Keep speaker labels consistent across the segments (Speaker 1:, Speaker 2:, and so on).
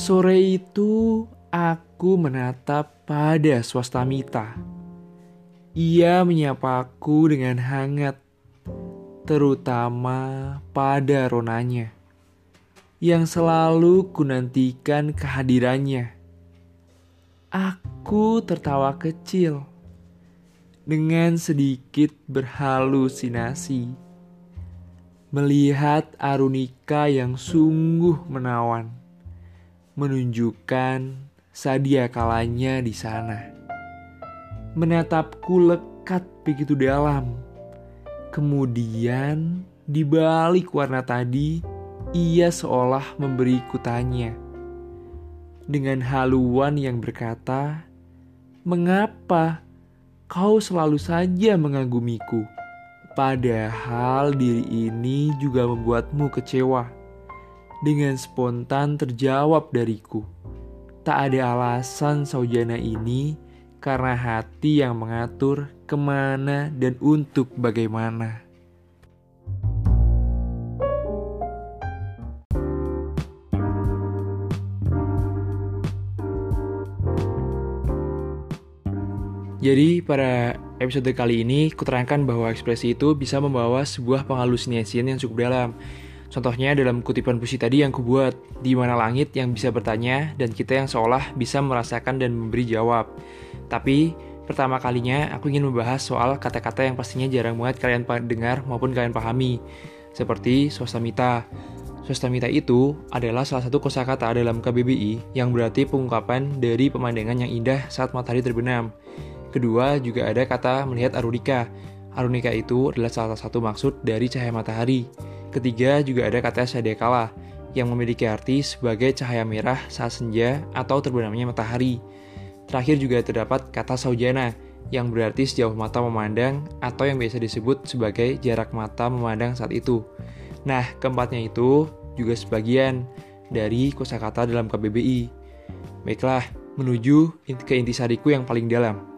Speaker 1: Sore itu aku menatap pada swastamita. Ia menyapaku dengan hangat, terutama pada ronanya yang selalu kunantikan kehadirannya. Aku tertawa kecil dengan sedikit berhalusinasi melihat Arunika yang sungguh menawan menunjukkan sadia kalanya di sana. Menatapku lekat begitu dalam. Kemudian di balik warna tadi, ia seolah memberiku tanya. Dengan haluan yang berkata, "Mengapa kau selalu saja mengagumiku?" Padahal diri ini juga membuatmu kecewa. Dengan spontan terjawab dariku, tak ada alasan saujana ini karena hati yang mengatur ke mana dan untuk bagaimana. Jadi pada episode kali ini kuterangkan bahwa ekspresi itu bisa membawa sebuah penghalusinasian yang cukup dalam. Contohnya dalam kutipan puisi tadi yang kubuat, di mana langit yang bisa bertanya dan kita yang seolah bisa merasakan dan memberi jawab. Tapi pertama kalinya aku ingin membahas soal kata-kata yang pastinya jarang banget kalian dengar maupun kalian pahami, seperti swastamita. Swastamita itu adalah salah satu kosakata dalam KBBI yang berarti pengungkapan dari pemandangan yang indah saat matahari terbenam. Kedua, juga ada kata melihat arunika. Arunika itu adalah salah satu maksud dari cahaya matahari. Ketiga, juga ada kata sadekala, yang memiliki arti sebagai cahaya merah saat senja atau terbenamnya matahari. Terakhir juga terdapat kata saujana, yang berarti sejauh mata memandang atau yang biasa disebut sebagai jarak mata memandang saat itu. Nah, keempatnya itu juga sebagian dari kosakata dalam KBBI. Baiklah, menuju ke intisariku yang paling dalam.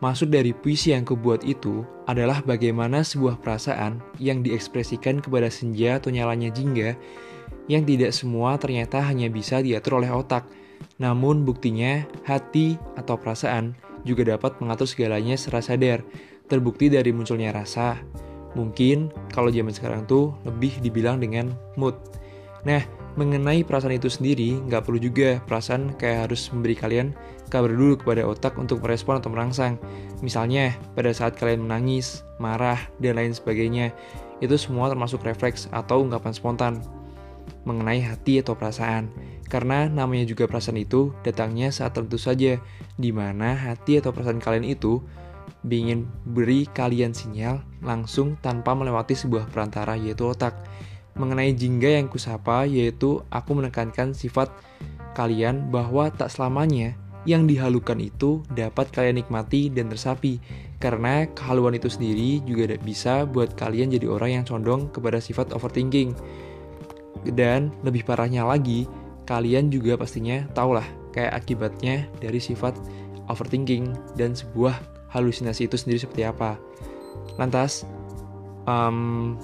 Speaker 1: Maksud dari puisi yang kubuat itu adalah bagaimana sebuah perasaan yang diekspresikan kepada senja atau nyalanya jingga yang tidak semua ternyata hanya bisa diatur oleh otak. Namun buktinya hati atau perasaan juga dapat mengatur segalanya secara sadar. Terbukti dari munculnya rasa. Mungkin kalau zaman sekarang tuh lebih dibilang dengan mood. Nah, mengenai perasaan itu sendiri, nggak perlu juga perasaan kayak harus memberi kalian kabar dulu kepada otak untuk merespon atau merangsang. Misalnya, pada saat kalian menangis, marah, dan lain sebagainya, itu semua termasuk refleks atau ungkapan spontan mengenai hati atau perasaan. Karena namanya juga perasaan itu datangnya saat tentu saja, di mana hati atau perasaan kalian itu ingin beri kalian sinyal langsung tanpa melewati sebuah perantara yaitu otak mengenai jingga yang kusapa yaitu aku menekankan sifat kalian bahwa tak selamanya yang dihalukan itu dapat kalian nikmati dan tersapi. Karena kehaluan itu sendiri juga bisa buat kalian jadi orang yang condong kepada sifat overthinking. Dan lebih parahnya lagi kalian juga pastinya tahulah kayak akibatnya dari sifat overthinking dan sebuah halusinasi itu sendiri seperti apa. Lantas um,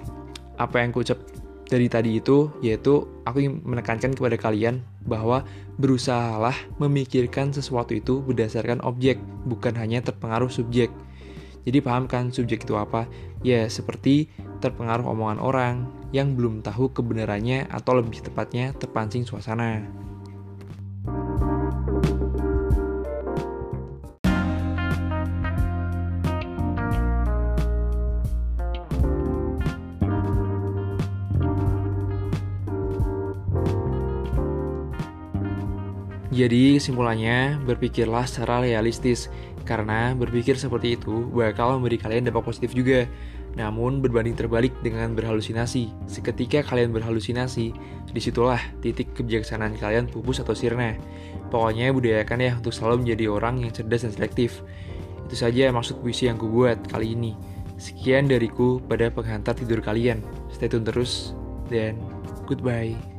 Speaker 1: apa yang kucap dari tadi itu yaitu aku ingin menekankan kepada kalian bahwa berusahalah memikirkan sesuatu itu berdasarkan objek bukan hanya terpengaruh subjek. Jadi pahamkan subjek itu apa? Ya seperti terpengaruh omongan orang yang belum tahu kebenarannya atau lebih tepatnya terpancing suasana. Jadi kesimpulannya, berpikirlah secara realistis, karena berpikir seperti itu bakal memberi kalian dampak positif juga. Namun berbanding terbalik dengan berhalusinasi. Seketika kalian berhalusinasi, di situlah titik kebijaksanaan kalian pupus atau sirna. Pokoknya budayakan ya untuk selalu menjadi orang yang cerdas dan selektif. Itu saja maksud puisi yang kubuat kali ini. Sekian dariku pada penghantar tidur kalian. Stay tune terus, dan goodbye.